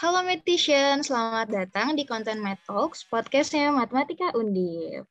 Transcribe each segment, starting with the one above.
Halo Metician, selamat datang di konten Math Talks, podcastnya Matematika Undip.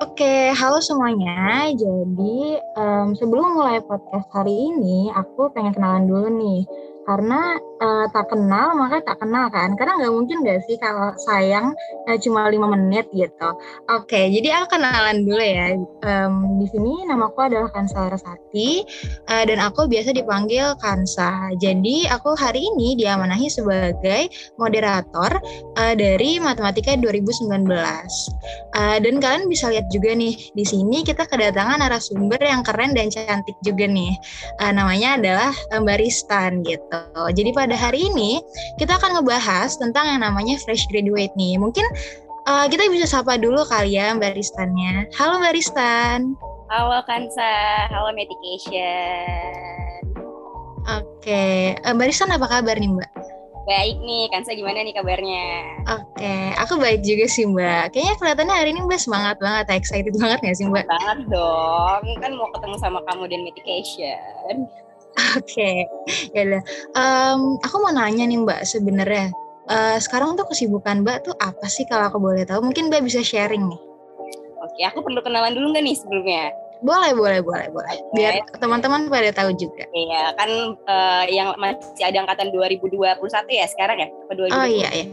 Oke, halo semuanya. Jadi um, sebelum mulai podcast hari ini, aku pengen kenalan dulu nih karena uh, tak kenal maka tak kenal kan. Karena nggak mungkin gak sih kalau sayang uh, cuma lima menit gitu. Oke jadi aku kenalan dulu ya. Um, di sini namaku adalah Kansa Rasati uh, dan aku biasa dipanggil Kansa. Jadi aku hari ini diamanahi sebagai moderator uh, dari Matematika 2019 uh, dan kalian bisa lihat juga nih di sini kita kedatangan narasumber yang keren dan cantik juga nih. Uh, namanya adalah Mbak Ristan gitu jadi pada hari ini kita akan ngebahas tentang yang namanya fresh graduate nih. Mungkin uh, kita bisa sapa dulu kali ya Mbak Ristannya. Halo Mbak Ristan. Halo Kansa, halo Medication. Oke, okay. eh, Mbak Ristan apa kabar nih Mbak? Baik nih, Kansa gimana nih kabarnya? Oke, okay. aku baik juga sih Mbak. Kayaknya kelihatannya hari ini Mbak semangat banget, excited banget gak sih Mbak? Banget dong, kan mau ketemu sama kamu dan Medication. Oke, ya udah. Um, aku mau nanya nih Mbak sebenarnya. Uh, sekarang tuh kesibukan Mbak tuh apa sih kalau aku boleh tahu? Mungkin Mbak bisa sharing nih. Oke, aku perlu kenalan dulu nggak nih sebelumnya? Boleh, boleh, boleh, boleh. Biar teman-teman pada tahu juga. Iya, kan uh, yang masih ada angkatan 2021 ya sekarang ya? Apa 2021? Oh iya, iya.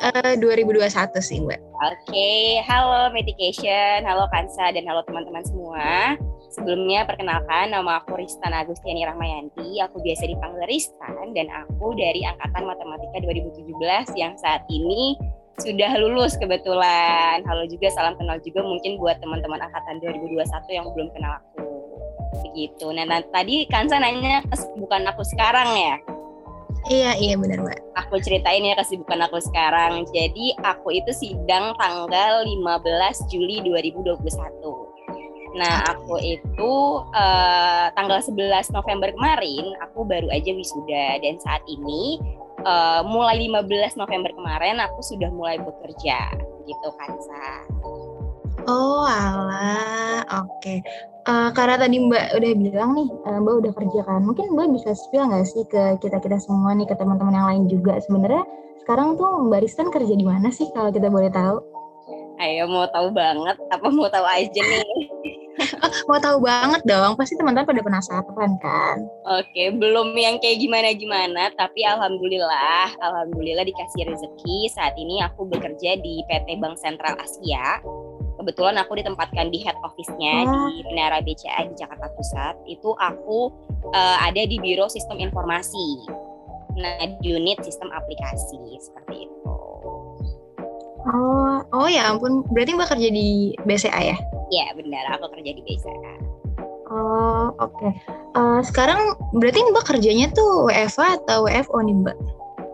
Uh, 2021 sih, Mbak. Oke, okay. halo Medication, halo Kansa, dan halo teman-teman semua. Sebelumnya perkenalkan nama aku Ristan Agustiani Rahmayanti, aku biasa dipanggil Ristan dan aku dari angkatan Matematika 2017 yang saat ini sudah lulus kebetulan. Halo juga, salam kenal juga mungkin buat teman-teman angkatan 2021 yang belum kenal aku. Begitu. Nah, nah tadi Kansa nanya bukan aku sekarang ya. Iya, iya benar, Mbak. Aku ceritain ya kesibukan aku sekarang. Jadi, aku itu sidang tanggal 15 Juli 2021 Nah, aku itu uh, tanggal 11 November kemarin aku baru aja wisuda dan saat ini uh, mulai 15 November kemarin aku sudah mulai bekerja gitu kan, Sa. Oh, alah. Oke. Okay. Uh, karena tadi Mbak udah bilang nih, uh, Mbak udah kerja kan. Mungkin Mbak bisa spill nggak sih ke kita-kita semua nih, ke teman-teman yang lain juga. Sebenarnya sekarang tuh Mbak Ristan kerja di mana sih kalau kita boleh tahu? Ayo mau tahu banget apa mau tahu aja nih? oh, mau tahu banget dong, pasti teman-teman pada penasaran kan? Oke, belum yang kayak gimana-gimana, tapi alhamdulillah, alhamdulillah dikasih rezeki. Saat ini aku bekerja di PT Bank Sentral Asia. Kebetulan aku ditempatkan di head office-nya oh. di Menara BCA di Jakarta Pusat. Itu aku uh, ada di Biro Sistem Informasi. Nah, unit sistem aplikasi seperti itu. Oh, oh ya ampun. Berarti Mbak kerja di BCA ya? Iya, benar. Aku kerja di BCA. Oh, oke. Okay. Uh, eh, sekarang berarti Mbak kerjanya tuh WFA atau WFO nih, Mbak?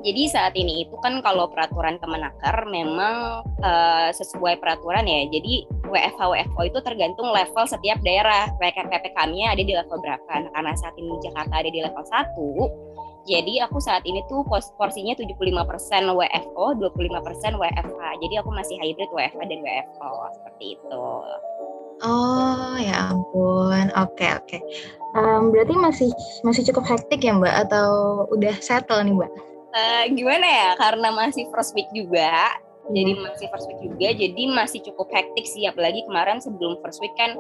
Jadi saat ini itu kan kalau peraturan Kemenaker memang uh, sesuai peraturan ya. Jadi WFH WFO itu tergantung level setiap daerah. PPKM-nya ada di level berapa. Nah, karena saat ini Jakarta ada di level 1, jadi aku saat ini tuh porsinya 75% WFO, 25% WFH. Jadi aku masih hybrid WFH dan WFO seperti itu. Oh ya ampun, oke okay, oke. Okay. Um, berarti masih masih cukup hektik ya Mbak atau udah settle nih Mbak? Uh, gimana ya? Karena masih first week juga, hmm. jadi masih first week juga, jadi masih cukup hektik sih. Apalagi kemarin sebelum first week kan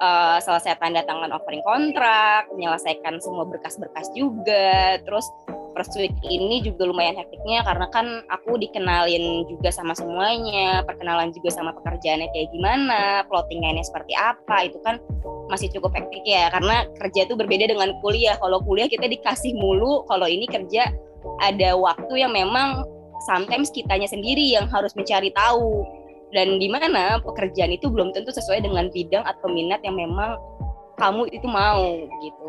uh, selesai tanda tangan offering kontrak, menyelesaikan semua berkas-berkas juga, terus first week ini juga lumayan hektiknya karena kan aku dikenalin juga sama semuanya, perkenalan juga sama pekerjaannya kayak gimana, plottingannya seperti apa, itu kan masih cukup hektik ya. Karena kerja itu berbeda dengan kuliah. Kalau kuliah kita dikasih mulu, kalau ini kerja ada waktu yang memang sometimes kitanya sendiri yang harus mencari tahu dan di mana pekerjaan itu belum tentu sesuai dengan bidang atau minat yang memang kamu itu mau gitu.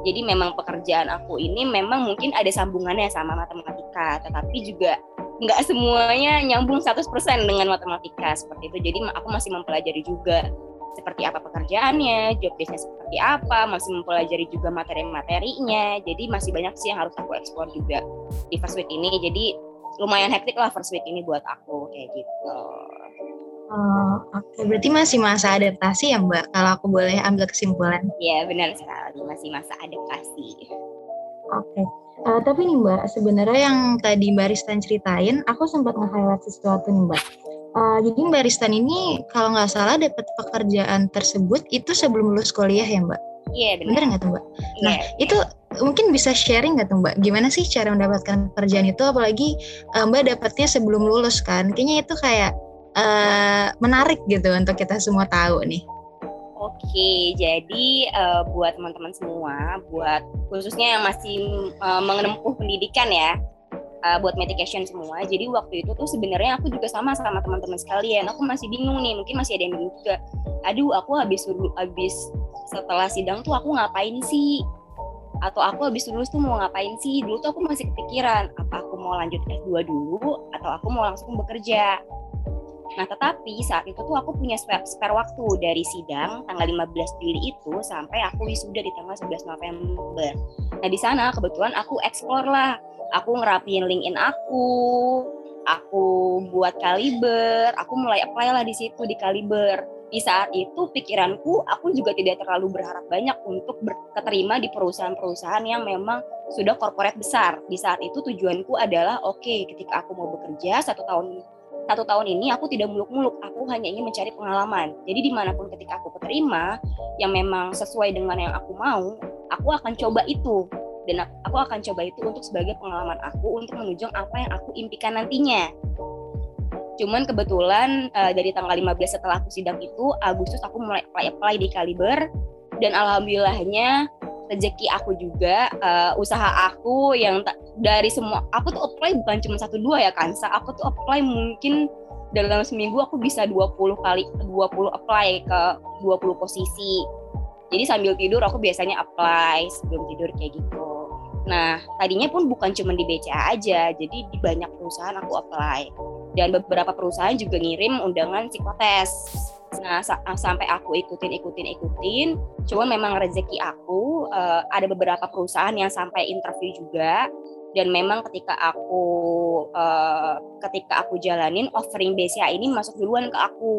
Jadi memang pekerjaan aku ini memang mungkin ada sambungannya sama matematika, tetapi juga nggak semuanya nyambung 100% dengan matematika seperti itu. Jadi aku masih mempelajari juga seperti apa pekerjaannya, job desknya seperti apa, masih mempelajari juga materi-materinya. Jadi masih banyak sih yang harus aku eksplor juga di first week ini. Jadi lumayan hektik lah first week ini buat aku kayak gitu. Oh, Oke, okay. berarti masih masa adaptasi ya Mbak, kalau aku boleh ambil kesimpulan. Iya, benar sekali, masih masa adaptasi. Oke, okay. uh, eh, tapi nih Mbak, sebenarnya yang tadi Mbak Ristan ceritain, aku sempat nge-highlight sesuatu nih Mbak. Uh, jadi Mbak Ristan ini kalau nggak salah dapat pekerjaan tersebut itu sebelum lulus kuliah ya Mbak? Iya benar. Benar nggak tuh Mbak? Yeah. Nah itu mungkin bisa sharing nggak tuh Mbak? Gimana sih cara mendapatkan pekerjaan itu? Apalagi uh, Mbak dapatnya sebelum lulus kan? Kayaknya itu kayak uh, menarik gitu untuk kita semua tahu nih. Oke, jadi uh, buat teman-teman semua, buat khususnya yang masih uh, mengenempuh pendidikan ya, uh, buat medication semua. Jadi waktu itu tuh sebenarnya aku juga sama sama teman-teman sekalian. Aku masih bingung nih, mungkin masih ada yang bingung juga. Aduh, aku habis habis setelah sidang tuh aku ngapain sih? Atau aku habis lulus tuh mau ngapain sih? Dulu tuh aku masih kepikiran, apa aku mau lanjut S2 dulu atau aku mau langsung bekerja. Nah, tetapi saat itu tuh aku punya spare, spare waktu dari sidang tanggal 15 Juli itu sampai aku wisuda di tanggal 11 November. Nah, di sana kebetulan aku explore lah. Aku ngerapiin LinkedIn aku, aku buat kaliber, aku mulai apply lah di situ di kaliber. Di saat itu pikiranku, aku juga tidak terlalu berharap banyak untuk keterima di perusahaan-perusahaan yang memang sudah korporat besar. Di saat itu tujuanku adalah, oke, okay, ketika aku mau bekerja satu tahun satu tahun ini aku tidak muluk-muluk, aku hanya ingin mencari pengalaman. Jadi di mana pun ketika aku keterima, yang memang sesuai dengan yang aku mau, aku akan coba itu. Dan aku akan coba itu untuk sebagai pengalaman aku untuk menunjang apa yang aku impikan nantinya. Cuman kebetulan uh, dari tanggal 15 setelah aku sidang itu, Agustus aku mulai apply-apply di Kaliber, dan alhamdulillahnya rezeki aku juga uh, usaha aku yang dari semua aku tuh apply bukan cuma satu dua ya Kansa aku tuh apply mungkin dalam seminggu aku bisa 20 kali 20 apply ke 20 posisi. Jadi sambil tidur aku biasanya apply sebelum tidur kayak gitu. Nah tadinya pun bukan cuma di BCA aja jadi di banyak perusahaan aku apply dan beberapa perusahaan juga ngirim undangan psikotes Nah, sa sampai aku ikutin, ikutin, ikutin. Cuman memang rezeki aku uh, ada beberapa perusahaan yang sampai interview juga. Dan memang ketika aku uh, ketika aku jalanin offering BCA ini masuk duluan ke aku.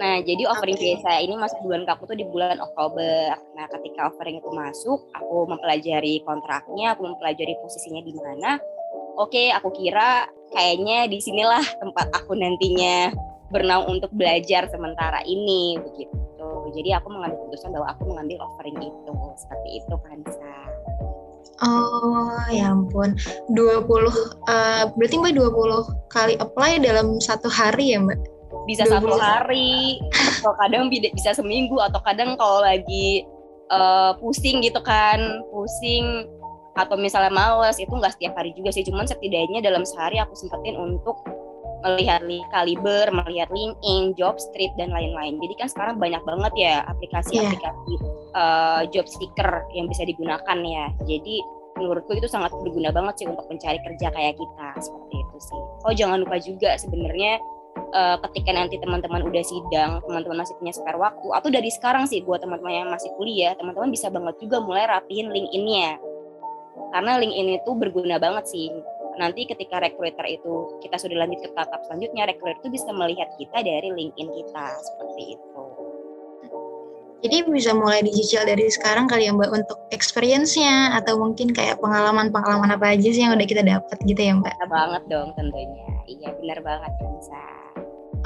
Nah, jadi offering okay. BCA ini masuk duluan ke aku tuh di bulan Oktober. Nah, ketika offering itu masuk, aku mempelajari kontraknya, aku mempelajari posisinya di mana. Oke, aku kira kayaknya di sinilah tempat aku nantinya bernaung untuk belajar sementara ini begitu. Jadi aku mengambil keputusan bahwa aku mengambil offering itu seperti itu kan Oh ya ampun 20 uh, eh, berarti Mbak 20 kali apply dalam satu hari ya Mbak? Bisa 20. satu hari atau kadang bisa seminggu atau kadang kalau lagi uh, pusing gitu kan pusing atau misalnya males itu nggak setiap hari juga sih cuman setidaknya dalam sehari aku sempetin untuk melihat kaliber, melihat LinkedIn, Jobstreet dan lain-lain. Jadi kan sekarang banyak banget ya aplikasi-aplikasi yeah. uh, job seeker yang bisa digunakan ya. Jadi menurutku itu sangat berguna banget sih untuk mencari kerja kayak kita seperti itu sih. Oh jangan lupa juga sebenarnya uh, ketika nanti teman-teman udah sidang, teman-teman masih punya spare waktu, atau dari sekarang sih buat teman-teman yang masih kuliah, teman-teman bisa banget juga mulai rapihin LinkedIn-nya. Karena LinkedIn itu berguna banget sih nanti ketika recruiter itu kita sudah lanjut ke tahap selanjutnya recruiter itu bisa melihat kita dari LinkedIn kita seperti itu. Jadi bisa mulai dicicil dari sekarang kali ya Mbak untuk experience-nya atau mungkin kayak pengalaman-pengalaman apa aja sih yang udah kita dapat gitu ya Mbak? Banget dong tentunya. Iya benar banget bisa.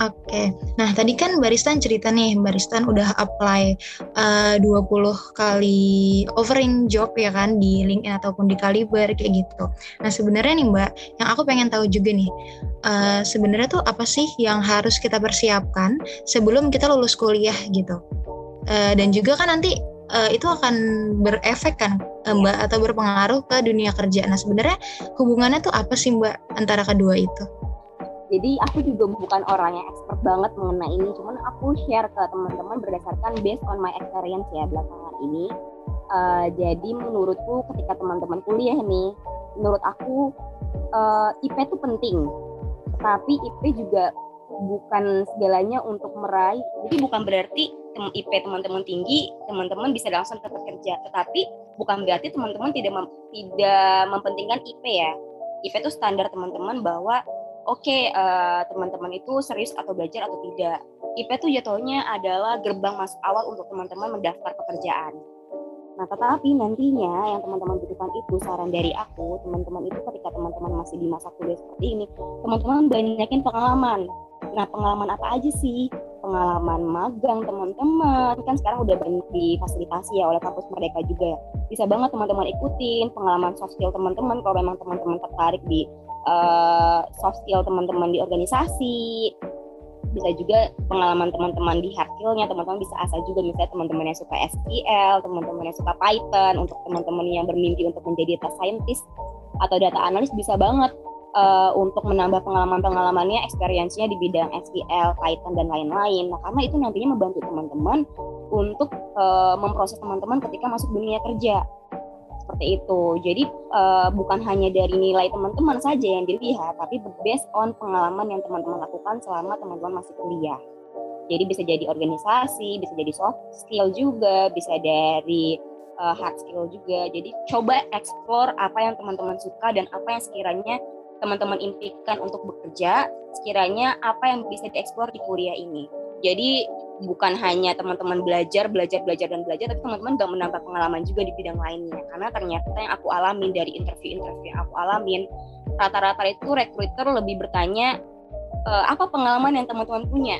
Oke, nah tadi kan Baristan cerita nih, Baristan udah apply uh, 20 kali offering job ya kan di LinkedIn ataupun di Kaliber kayak gitu. Nah sebenarnya nih Mbak, yang aku pengen tahu juga nih, uh, sebenarnya tuh apa sih yang harus kita persiapkan sebelum kita lulus kuliah gitu? Uh, dan juga kan nanti uh, itu akan berefek kan Mbak atau berpengaruh ke dunia kerja. Nah sebenarnya hubungannya tuh apa sih Mbak antara kedua itu? Jadi aku juga bukan orang yang expert banget mengenai ini. Cuman aku share ke teman-teman berdasarkan based on my experience ya belakangan ini. Uh, jadi menurutku ketika teman-teman kuliah nih menurut aku uh, IP itu penting. Tapi IP juga bukan segalanya untuk meraih jadi bukan berarti IP teman-teman tinggi teman-teman bisa langsung tetap kerja. Tetapi bukan berarti teman-teman tidak mem tidak mempentingkan IP ya. IP itu standar teman-teman bahwa oke okay, uh, teman-teman itu serius atau belajar atau tidak. IP itu jatuhnya adalah gerbang masuk awal untuk teman-teman mendaftar pekerjaan. Nah, tetapi nantinya yang teman-teman butuhkan itu saran dari aku, teman-teman itu ketika teman-teman masih di masa kuliah seperti ini, teman-teman banyakin pengalaman. Nah, pengalaman apa aja sih? Pengalaman magang teman-teman, kan sekarang udah banyak difasilitasi ya oleh kampus Merdeka juga ya. Bisa banget teman-teman ikutin pengalaman soft skill teman-teman kalau memang teman-teman tertarik di uh, soft skill teman-teman di organisasi. Bisa juga pengalaman teman-teman di hard skill-nya teman-teman bisa asal juga. Misalnya teman-teman yang suka SQL teman-teman yang suka Python untuk teman-teman yang bermimpi untuk menjadi data scientist atau data analis bisa banget uh, untuk menambah pengalaman-pengalamannya, experience-nya di bidang SQL, Python dan lain-lain. Nah, karena itu nantinya membantu teman-teman untuk uh, memproses teman-teman ketika masuk dunia kerja seperti itu. Jadi uh, bukan hanya dari nilai teman-teman saja yang dilihat, tapi based on pengalaman yang teman-teman lakukan selama teman-teman masih kuliah. Jadi bisa jadi organisasi, bisa jadi soft skill juga, bisa dari uh, hard skill juga. Jadi coba explore apa yang teman-teman suka dan apa yang sekiranya teman-teman impikan untuk bekerja, sekiranya apa yang bisa dieksplor di kuliah ini. Jadi bukan hanya teman-teman belajar, belajar, belajar dan belajar, tapi teman-teman juga menambah pengalaman juga di bidang lainnya. Karena ternyata yang aku alamin dari interview-interview yang aku alamin, rata-rata itu recruiter lebih bertanya e, apa pengalaman yang teman-teman punya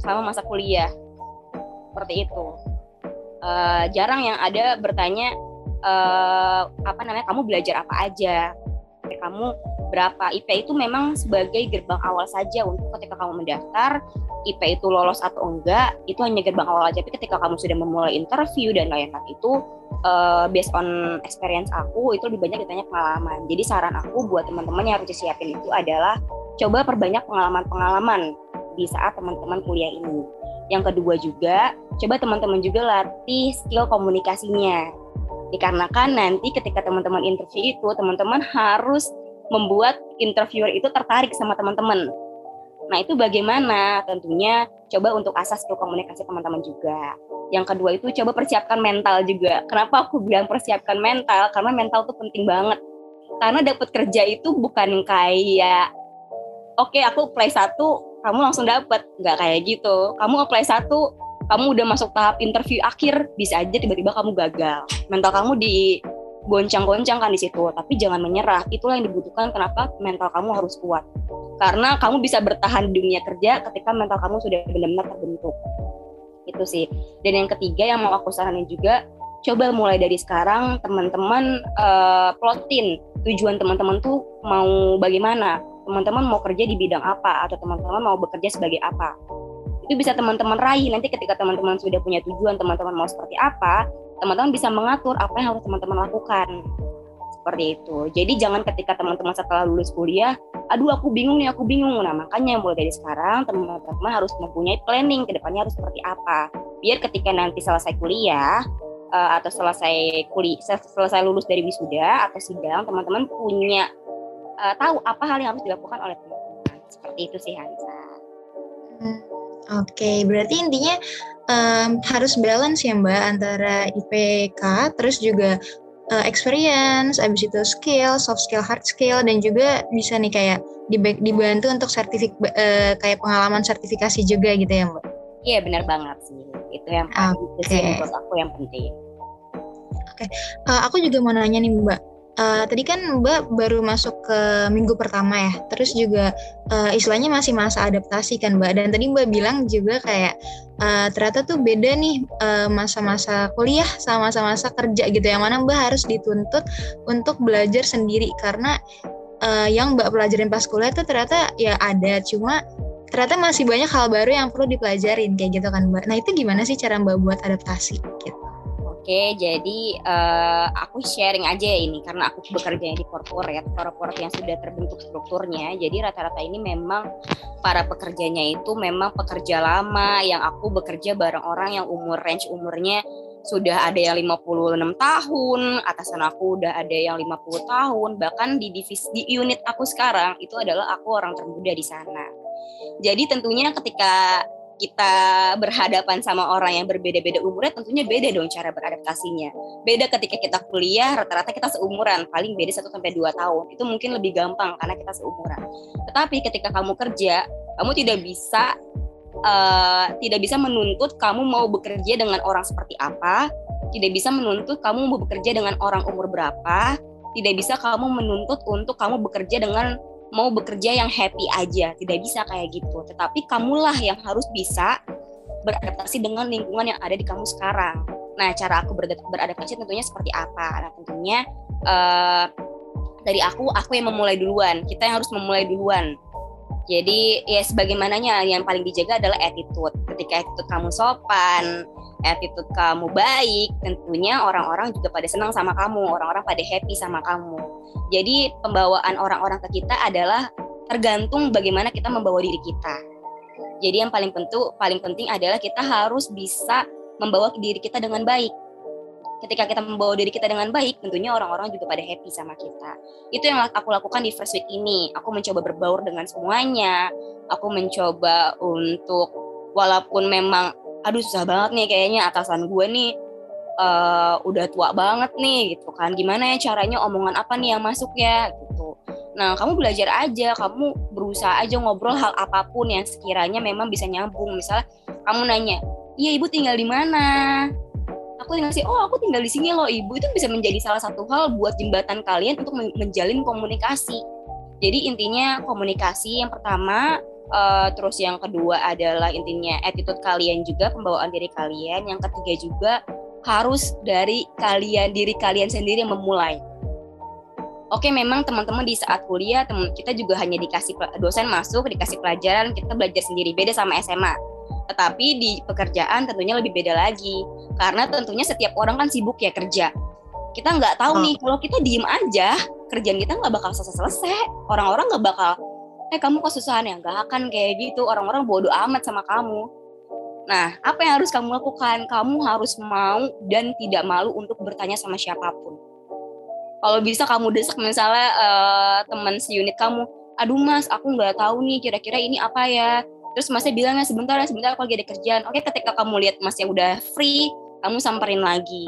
selama masa kuliah, seperti itu. E, jarang yang ada bertanya e, apa namanya kamu belajar apa aja, kamu berapa IP itu memang sebagai gerbang awal saja untuk ketika kamu mendaftar IP itu lolos atau enggak itu hanya gerbang awal aja. Tapi ketika kamu sudah memulai interview dan lain-lain itu uh, based on experience aku itu lebih banyak ditanya pengalaman. Jadi saran aku buat teman-teman yang harus disiapin itu adalah coba perbanyak pengalaman-pengalaman di saat teman-teman kuliah ini. Yang kedua juga coba teman-teman juga latih skill komunikasinya. Dikarenakan nanti ketika teman-teman interview itu teman-teman harus membuat interviewer itu tertarik sama teman-teman. Nah, itu bagaimana? Tentunya coba untuk asas skill komunikasi teman-teman juga. Yang kedua itu coba persiapkan mental juga. Kenapa aku bilang persiapkan mental? Karena mental itu penting banget. Karena dapat kerja itu bukan kayak oke okay, aku apply satu, kamu langsung dapat. Nggak kayak gitu. Kamu apply satu, kamu udah masuk tahap interview akhir, bisa aja tiba-tiba kamu gagal. Mental kamu di goncang-goncang kan di situ, tapi jangan menyerah. Itulah yang dibutuhkan kenapa mental kamu harus kuat. Karena kamu bisa bertahan di dunia kerja ketika mental kamu sudah benar-benar terbentuk. Itu sih. Dan yang ketiga yang mau aku saranin juga, coba mulai dari sekarang teman-teman uh, plotin tujuan teman-teman tuh mau bagaimana. Teman-teman mau kerja di bidang apa atau teman-teman mau bekerja sebagai apa. Itu bisa teman-teman raih nanti ketika teman-teman sudah punya tujuan teman-teman mau seperti apa, teman-teman bisa mengatur apa yang harus teman-teman lakukan seperti itu. Jadi jangan ketika teman-teman setelah lulus kuliah, aduh aku bingung nih, aku bingung. Nah makanya mulai dari sekarang teman-teman harus mempunyai planning ke depannya harus seperti apa. Biar ketika nanti selesai kuliah uh, atau selesai kuliah selesai lulus dari wisuda atau sidang, teman-teman punya uh, tahu apa hal yang harus dilakukan oleh teman-teman. Seperti itu sih Hansa. Hmm, Oke, okay, berarti intinya um, harus balance ya Mbak antara IPK terus juga uh, experience, abis itu skill, soft skill, hard skill dan juga bisa nih kayak dibantu untuk sertifik uh, kayak pengalaman sertifikasi juga gitu ya Mbak. Iya benar banget sih. Itu yang paling okay. menurut aku yang penting. Oke, okay. uh, aku juga mau nanya nih Mbak uh, tadi kan Mbak baru masuk ke minggu pertama ya, terus juga uh, istilahnya masih masa adaptasi kan Mbak. Dan tadi Mbak bilang juga kayak uh, ternyata tuh beda nih masa-masa uh, kuliah sama masa-masa kerja gitu. Yang mana Mbak harus dituntut untuk belajar sendiri karena uh, yang Mbak pelajarin pas kuliah tuh ternyata ya ada, cuma ternyata masih banyak hal baru yang perlu dipelajarin kayak gitu kan Mbak. Nah itu gimana sih cara Mbak buat adaptasi gitu? Oke, jadi uh, aku sharing aja ya ini karena aku bekerja di corporate, corporate yang sudah terbentuk strukturnya. Jadi rata-rata ini memang para pekerjanya itu memang pekerja lama yang aku bekerja bareng orang yang umur range umurnya sudah ada yang 56 tahun, atasan aku udah ada yang 50 tahun, bahkan di divisi di unit aku sekarang itu adalah aku orang termuda di sana. Jadi tentunya ketika kita berhadapan sama orang yang berbeda-beda umurnya tentunya beda dong cara beradaptasinya. Beda ketika kita kuliah rata-rata kita seumuran, paling beda 1 sampai 2 tahun. Itu mungkin lebih gampang karena kita seumuran. Tetapi ketika kamu kerja, kamu tidak bisa uh, tidak bisa menuntut kamu mau bekerja dengan orang seperti apa, tidak bisa menuntut kamu mau bekerja dengan orang umur berapa, tidak bisa kamu menuntut untuk kamu bekerja dengan mau bekerja yang happy aja tidak bisa kayak gitu. Tetapi kamulah yang harus bisa beradaptasi dengan lingkungan yang ada di kamu sekarang. Nah cara aku beradaptasi tentunya seperti apa? Nah tentunya uh, dari aku aku yang memulai duluan. Kita yang harus memulai duluan. Jadi ya sebagaimananya. Yang paling dijaga adalah attitude. Ketika attitude kamu sopan attitude kamu baik, tentunya orang-orang juga pada senang sama kamu, orang-orang pada happy sama kamu. Jadi pembawaan orang-orang ke kita adalah tergantung bagaimana kita membawa diri kita. Jadi yang paling penting paling penting adalah kita harus bisa membawa diri kita dengan baik. Ketika kita membawa diri kita dengan baik, tentunya orang-orang juga pada happy sama kita. Itu yang aku lakukan di first week ini. Aku mencoba berbaur dengan semuanya. Aku mencoba untuk walaupun memang aduh susah banget nih kayaknya atasan gue nih uh, udah tua banget nih gitu kan. Gimana ya caranya omongan apa nih yang masuk ya? gitu. Nah kamu belajar aja kamu berusaha aja ngobrol hal apa pun yang sekiranya memang bisa nyambung. Misalnya kamu nanya iya ibu tinggal di mana? Aku tinggal sih oh aku tinggal di sini loh ibu. Itu bisa menjadi salah satu hal buat jembatan kalian untuk menjalin komunikasi. Jadi intinya komunikasi yang pertama uh, terus yang kedua adalah intinya attitude kalian juga pembawaan diri kalian yang ketiga juga harus dari kalian diri kalian sendiri yang memulai Oke, memang teman-teman di saat kuliah, teman kita juga hanya dikasih dosen masuk, dikasih pelajaran, kita belajar sendiri beda sama SMA. Tetapi di pekerjaan tentunya lebih beda lagi, karena tentunya setiap orang kan sibuk ya kerja. Kita nggak tahu oh. nih, kalau kita diem aja, kerjaan kita nggak bakal selesai-selesai. Orang-orang nggak bakal eh kamu kesusahan ya? Nggak akan kayak gitu. Orang-orang bodoh amat sama kamu. Nah apa yang harus kamu lakukan? Kamu harus mau dan tidak malu untuk bertanya sama siapa pun. Kalau bisa kamu desak misalnya uh, teman seunit kamu aduh mas aku nggak tahu nih kira-kira ini apa ya? Terus masnya bilang ya sebentar ya sebentar aku lagi ada kerjaan. Oke ketika kamu lihat mas yang udah free kamu samperin lagi.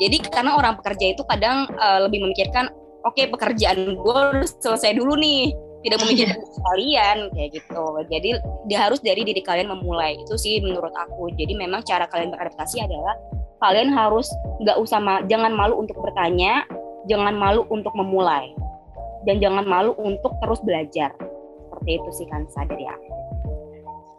Jadi karena orang pekerja itu kadang uh, lebih memikirkan oke pekerjaan gue selesai dulu nih tidak memikirkan iya. kalian kayak gitu. Jadi dia harus dari diri kalian memulai. Itu sih menurut aku. Jadi memang cara kalian beradaptasi adalah kalian harus nggak usah ma jangan malu untuk bertanya jangan malu untuk memulai dan jangan malu untuk terus belajar. Seperti itu sih kan dari aku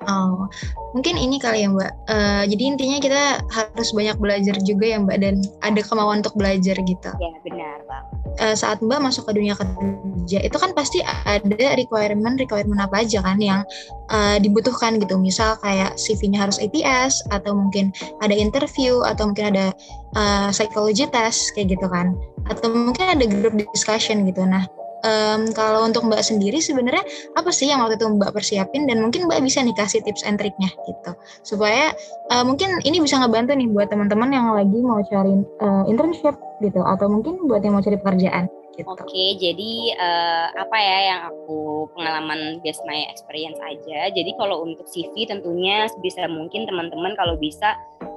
Oh, mungkin ini kali ya Mbak. Uh, jadi intinya kita harus banyak belajar juga ya Mbak dan ada kemauan untuk belajar gitu. Ya benar Bang. Uh, saat Mbak masuk ke dunia kerja itu kan pasti ada requirement requirement apa aja kan yang uh, dibutuhkan gitu. Misal kayak CV-nya harus ATS atau mungkin ada interview atau mungkin ada uh, psychology test kayak gitu kan. Atau mungkin ada group discussion gitu. Nah um, kalau untuk Mbak sendiri sebenarnya apa sih yang waktu itu Mbak persiapin dan mungkin Mbak bisa nih kasih tips and triknya gitu supaya uh, mungkin ini bisa ngebantu nih buat teman-teman yang lagi mau cari uh, internship gitu atau mungkin buat yang mau cari pekerjaan. Gitu. Oke, jadi uh, apa ya yang aku pengalaman based my experience aja. Jadi kalau untuk CV tentunya bisa mungkin teman-teman kalau bisa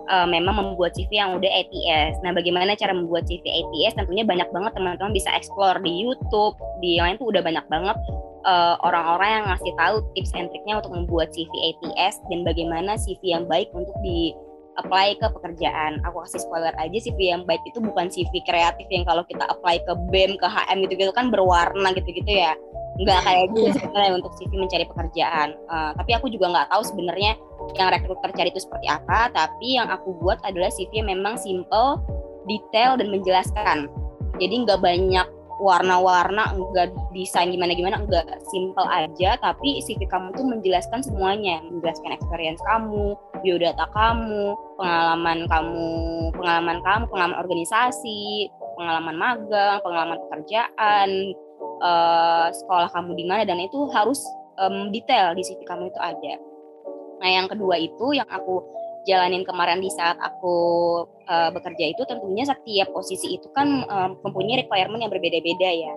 uh, memang membuat CV yang udah ATS. Nah, bagaimana cara membuat CV ATS? Tentunya banyak banget teman-teman bisa explore di YouTube, di lain tuh udah banyak banget uh, orang-orang yang ngasih tahu tips and triknya untuk membuat CV ATS dan bagaimana CV yang baik untuk di apply ke pekerjaan. Aku kasih spoiler aja CV yang baik itu bukan CV kreatif yang kalau kita apply ke BEM, ke HM gitu-gitu kan berwarna gitu-gitu ya nggak kayak gitu yeah. sebenarnya untuk CV mencari pekerjaan. Uh, tapi aku juga nggak tahu sebenarnya yang rekruter cari itu seperti apa. Tapi yang aku buat adalah CV yang memang simple, detail dan menjelaskan. Jadi nggak banyak warna-warna, enggak desain gimana-gimana, enggak simple aja, tapi CV kamu tuh menjelaskan semuanya, menjelaskan experience kamu, biodata kamu, pengalaman kamu, pengalaman kamu, pengalaman organisasi, pengalaman magang, pengalaman pekerjaan, uh, sekolah kamu di mana dan itu harus um, detail di CV kamu itu ada. Nah yang kedua itu yang aku jalanin kemarin di saat aku uh, bekerja itu tentunya setiap posisi itu kan um, mempunyai requirement yang berbeda-beda ya.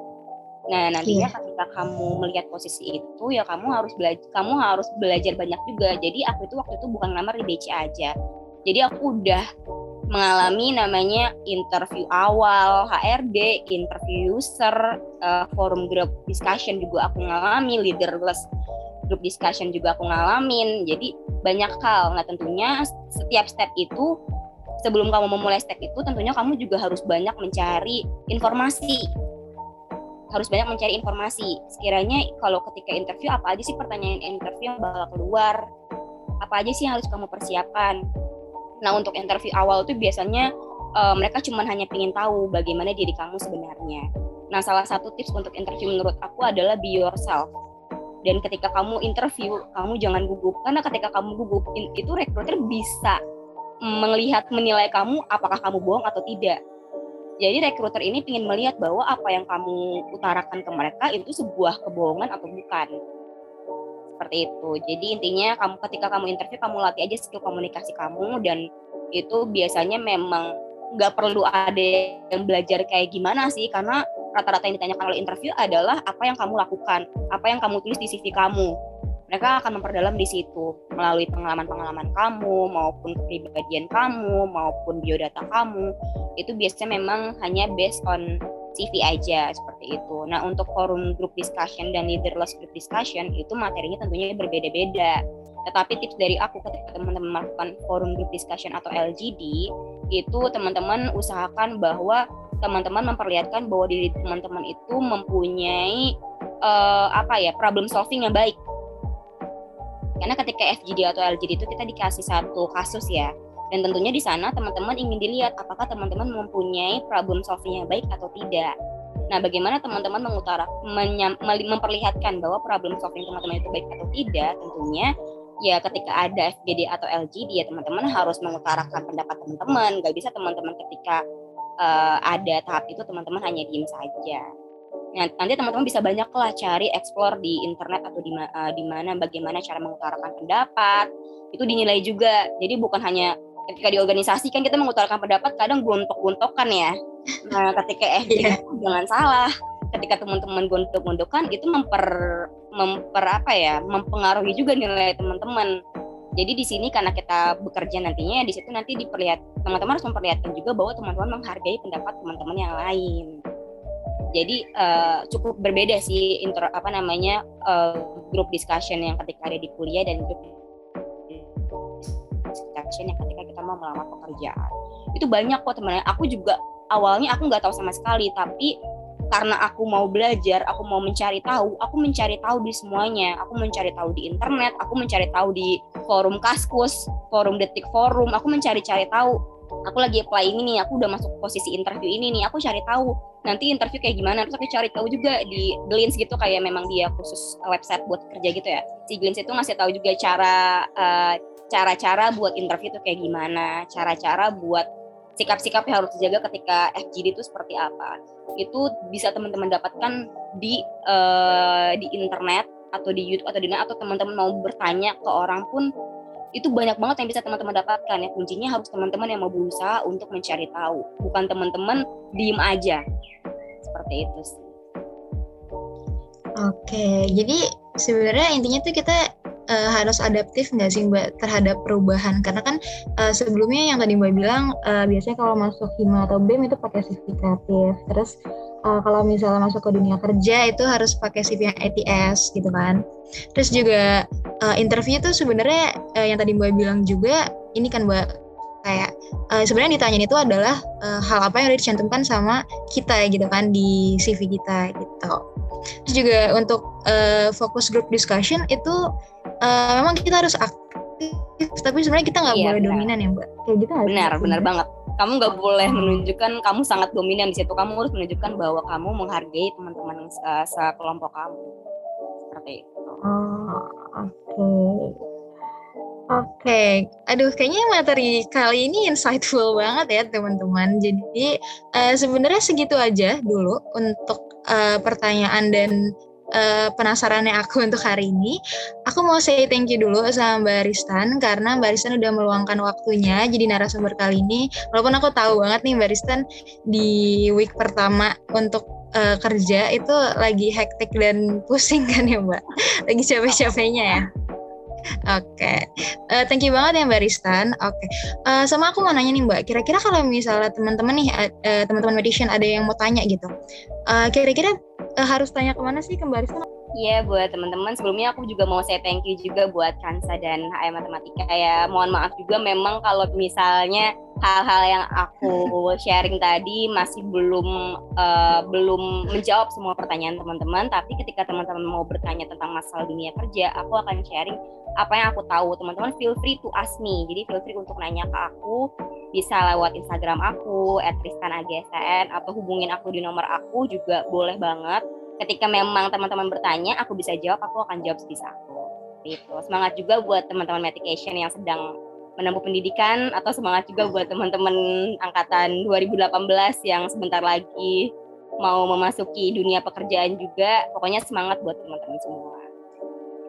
Nah, nantinya yeah. ketika kamu melihat posisi itu ya kamu harus belajar kamu harus belajar banyak juga. Jadi aku itu waktu itu bukan ngelamar di BC aja. Jadi aku udah mengalami namanya interview awal HRD, interview user, uh, forum group discussion juga aku ngalami, leaderless group discussion juga aku ngalamin. Jadi banyak hal. Nah, tentunya setiap step itu sebelum kamu memulai step itu tentunya kamu juga harus banyak mencari informasi. Harus banyak mencari informasi. Sekiranya kalau ketika interview apa aja sih pertanyaan interview yang bakal keluar? Apa aja sih yang harus kamu persiapkan? Nah untuk interview awal tuh biasanya uh, mereka cuma hanya ingin tahu bagaimana diri kamu sebenarnya. Nah salah satu tips untuk interview menurut aku adalah be yourself. Dan ketika kamu interview, kamu jangan gugup karena ketika kamu gugup itu recruiter bisa melihat menilai kamu apakah kamu bohong atau tidak. Jadi recruiter ini ingin melihat bahwa apa yang kamu utarakan ke mereka itu sebuah kebohongan atau bukan seperti itu. Jadi intinya kamu ketika kamu interview kamu latih aja skill komunikasi kamu dan itu biasanya memang nggak perlu ada yang belajar kayak gimana sih karena rata-rata yang ditanyakan oleh interview adalah apa yang kamu lakukan, apa yang kamu tulis di CV kamu. Mereka akan memperdalam di situ melalui pengalaman-pengalaman kamu maupun kepribadian kamu maupun biodata kamu. Itu biasanya memang hanya based on CV aja seperti itu. Nah untuk forum group discussion dan leaderless group discussion itu materinya tentunya berbeda-beda. Tetapi tips dari aku ketika teman-teman melakukan forum group discussion atau LGD itu teman-teman usahakan bahwa teman-teman memperlihatkan bahwa diri teman-teman itu mempunyai uh, apa ya problem solving yang baik. Karena ketika FGD atau LGD itu kita dikasih satu kasus ya, dan tentunya di sana teman-teman ingin dilihat apakah teman-teman mempunyai problem solving yang baik atau tidak. Nah, bagaimana teman-teman mengutara memperlihatkan bahwa problem solving teman-teman itu baik atau tidak? Tentunya ya ketika ada FGD atau LGD ya teman-teman harus mengutarakan pendapat teman-teman. Gak bisa teman-teman ketika uh, ada tahap itu teman-teman hanya diem saja. Nah, nanti teman-teman bisa banyak lah cari explore di internet atau di, uh, di mana bagaimana cara mengutarakan pendapat itu dinilai juga. Jadi bukan hanya ketika di organisasi kan kita mengutarakan pendapat kadang gontok-gontokan ya. Nah, ketika eh yeah. jangan salah. Ketika teman-teman gontok-gontokan itu memper memper apa ya? mempengaruhi juga nilai teman-teman. Jadi di sini karena kita bekerja nantinya di situ nanti diperlihat teman-teman harus memperlihatkan juga bahwa teman-teman menghargai pendapat teman-teman yang lain. Jadi uh, cukup berbeda sih intro apa namanya uh, grup discussion yang ketika ada di kuliah dan grup discussion yang ketika kita mau melamar pekerjaan itu banyak kok teman aku juga awalnya aku nggak tahu sama sekali tapi karena aku mau belajar, aku mau mencari tahu, aku mencari tahu di semuanya. Aku mencari tahu di internet, aku mencari tahu di forum Kaskus, forum Detik Forum, aku mencari-cari tahu. Aku lagi apply ini nih, aku udah masuk posisi interview ini nih, aku cari tahu nanti interview kayak gimana. Terus aku cari tahu juga di Glints gitu kayak memang dia khusus website buat kerja gitu ya. Si Glints itu ngasih tahu juga cara uh, cara-cara buat interview itu kayak gimana, cara-cara buat sikap-sikap yang harus dijaga ketika FGD itu seperti apa. Itu bisa teman-teman dapatkan di uh, di internet atau di YouTube atau di mana atau teman-teman mau bertanya ke orang pun itu banyak banget yang bisa teman-teman dapatkan ya kuncinya harus teman-teman yang mau berusaha untuk mencari tahu bukan teman-teman diem aja seperti itu sih. Oke, jadi sebenarnya intinya tuh kita uh, harus adaptif nggak sih Mbak terhadap perubahan? Karena kan uh, sebelumnya yang tadi Mbak bilang uh, biasanya kalau masuk hima atau BEM itu pakai CV kreatif. Terus uh, kalau misalnya masuk ke dunia kerja itu harus pakai CV yang ATS gitu kan. Terus juga uh, interview itu sebenarnya uh, yang tadi Mbak bilang juga ini kan Mbak kayak uh, sebenarnya ditanyain itu adalah uh, hal apa yang udah dicantumkan sama kita gitu kan di CV kita gitu. Terus juga untuk uh, fokus group discussion itu uh, memang kita harus aktif, tapi sebenarnya kita nggak iya, boleh benar. dominan ya mbak. Kayak gitu Benar, benar banget. Kamu nggak boleh menunjukkan kamu sangat dominan di situ. Kamu harus menunjukkan bahwa kamu menghargai teman-teman uh, sekelompok kamu. Seperti itu. Oh, oke. Okay. Oke, okay. aduh kayaknya materi kali ini insightful banget ya teman-teman. Jadi uh, sebenarnya segitu aja dulu untuk uh, pertanyaan dan uh, penasarannya aku untuk hari ini. Aku mau say thank you dulu sama Mbak Ristan karena Mbak Ristan udah meluangkan waktunya jadi narasumber kali ini. Walaupun aku tahu banget nih Mbak Ristan di week pertama untuk uh, kerja itu lagi hektik dan pusing kan ya Mbak? Lagi capek-capeknya ya? Oke, okay. uh, thank you banget ya Mbak Ristan. Oke, okay. uh, sama aku mau nanya nih Mbak, kira-kira kalau misalnya teman-teman nih, uh, teman-teman medicine ada yang mau tanya gitu, uh, kira-kira uh, harus tanya ke mana sih ke Mbak Ristan? Iya buat teman-teman sebelumnya aku juga mau saya thank you juga buat Kansa dan HM Matematika ya. Mohon maaf juga memang kalau misalnya hal-hal yang aku sharing tadi masih belum uh, belum menjawab semua pertanyaan teman-teman. Tapi ketika teman-teman mau bertanya tentang masalah dunia kerja, aku akan sharing apa yang aku tahu. Teman-teman feel free to ask me. Jadi feel free untuk nanya ke aku bisa lewat Instagram aku @tristan_agsn atau hubungin aku di nomor aku juga boleh banget ketika memang teman-teman bertanya aku bisa jawab aku akan jawab sebisa aku gitu semangat juga buat teman-teman medication yang sedang menempuh pendidikan atau semangat juga buat teman-teman angkatan 2018 yang sebentar lagi mau memasuki dunia pekerjaan juga. Pokoknya semangat buat teman-teman semua.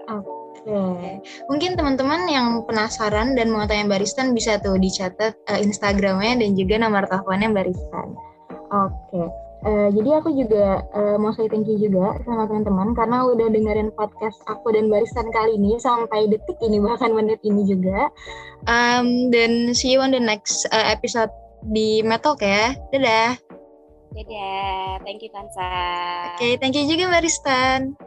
Oke, mungkin teman-teman yang penasaran dan mau tanya Baristan bisa tuh dicatat uh, Instagramnya dan juga nomor teleponnya Baristan. Oke, Uh, jadi aku juga uh, mau say thank you juga sama teman-teman karena udah dengerin podcast aku dan barisan kali ini sampai detik ini bahkan menit ini juga. Um, dan see you on the next uh, episode di Metal ya. Dadah. Dadah. Thank you Kansa. Oke, okay, thank you juga Baristan.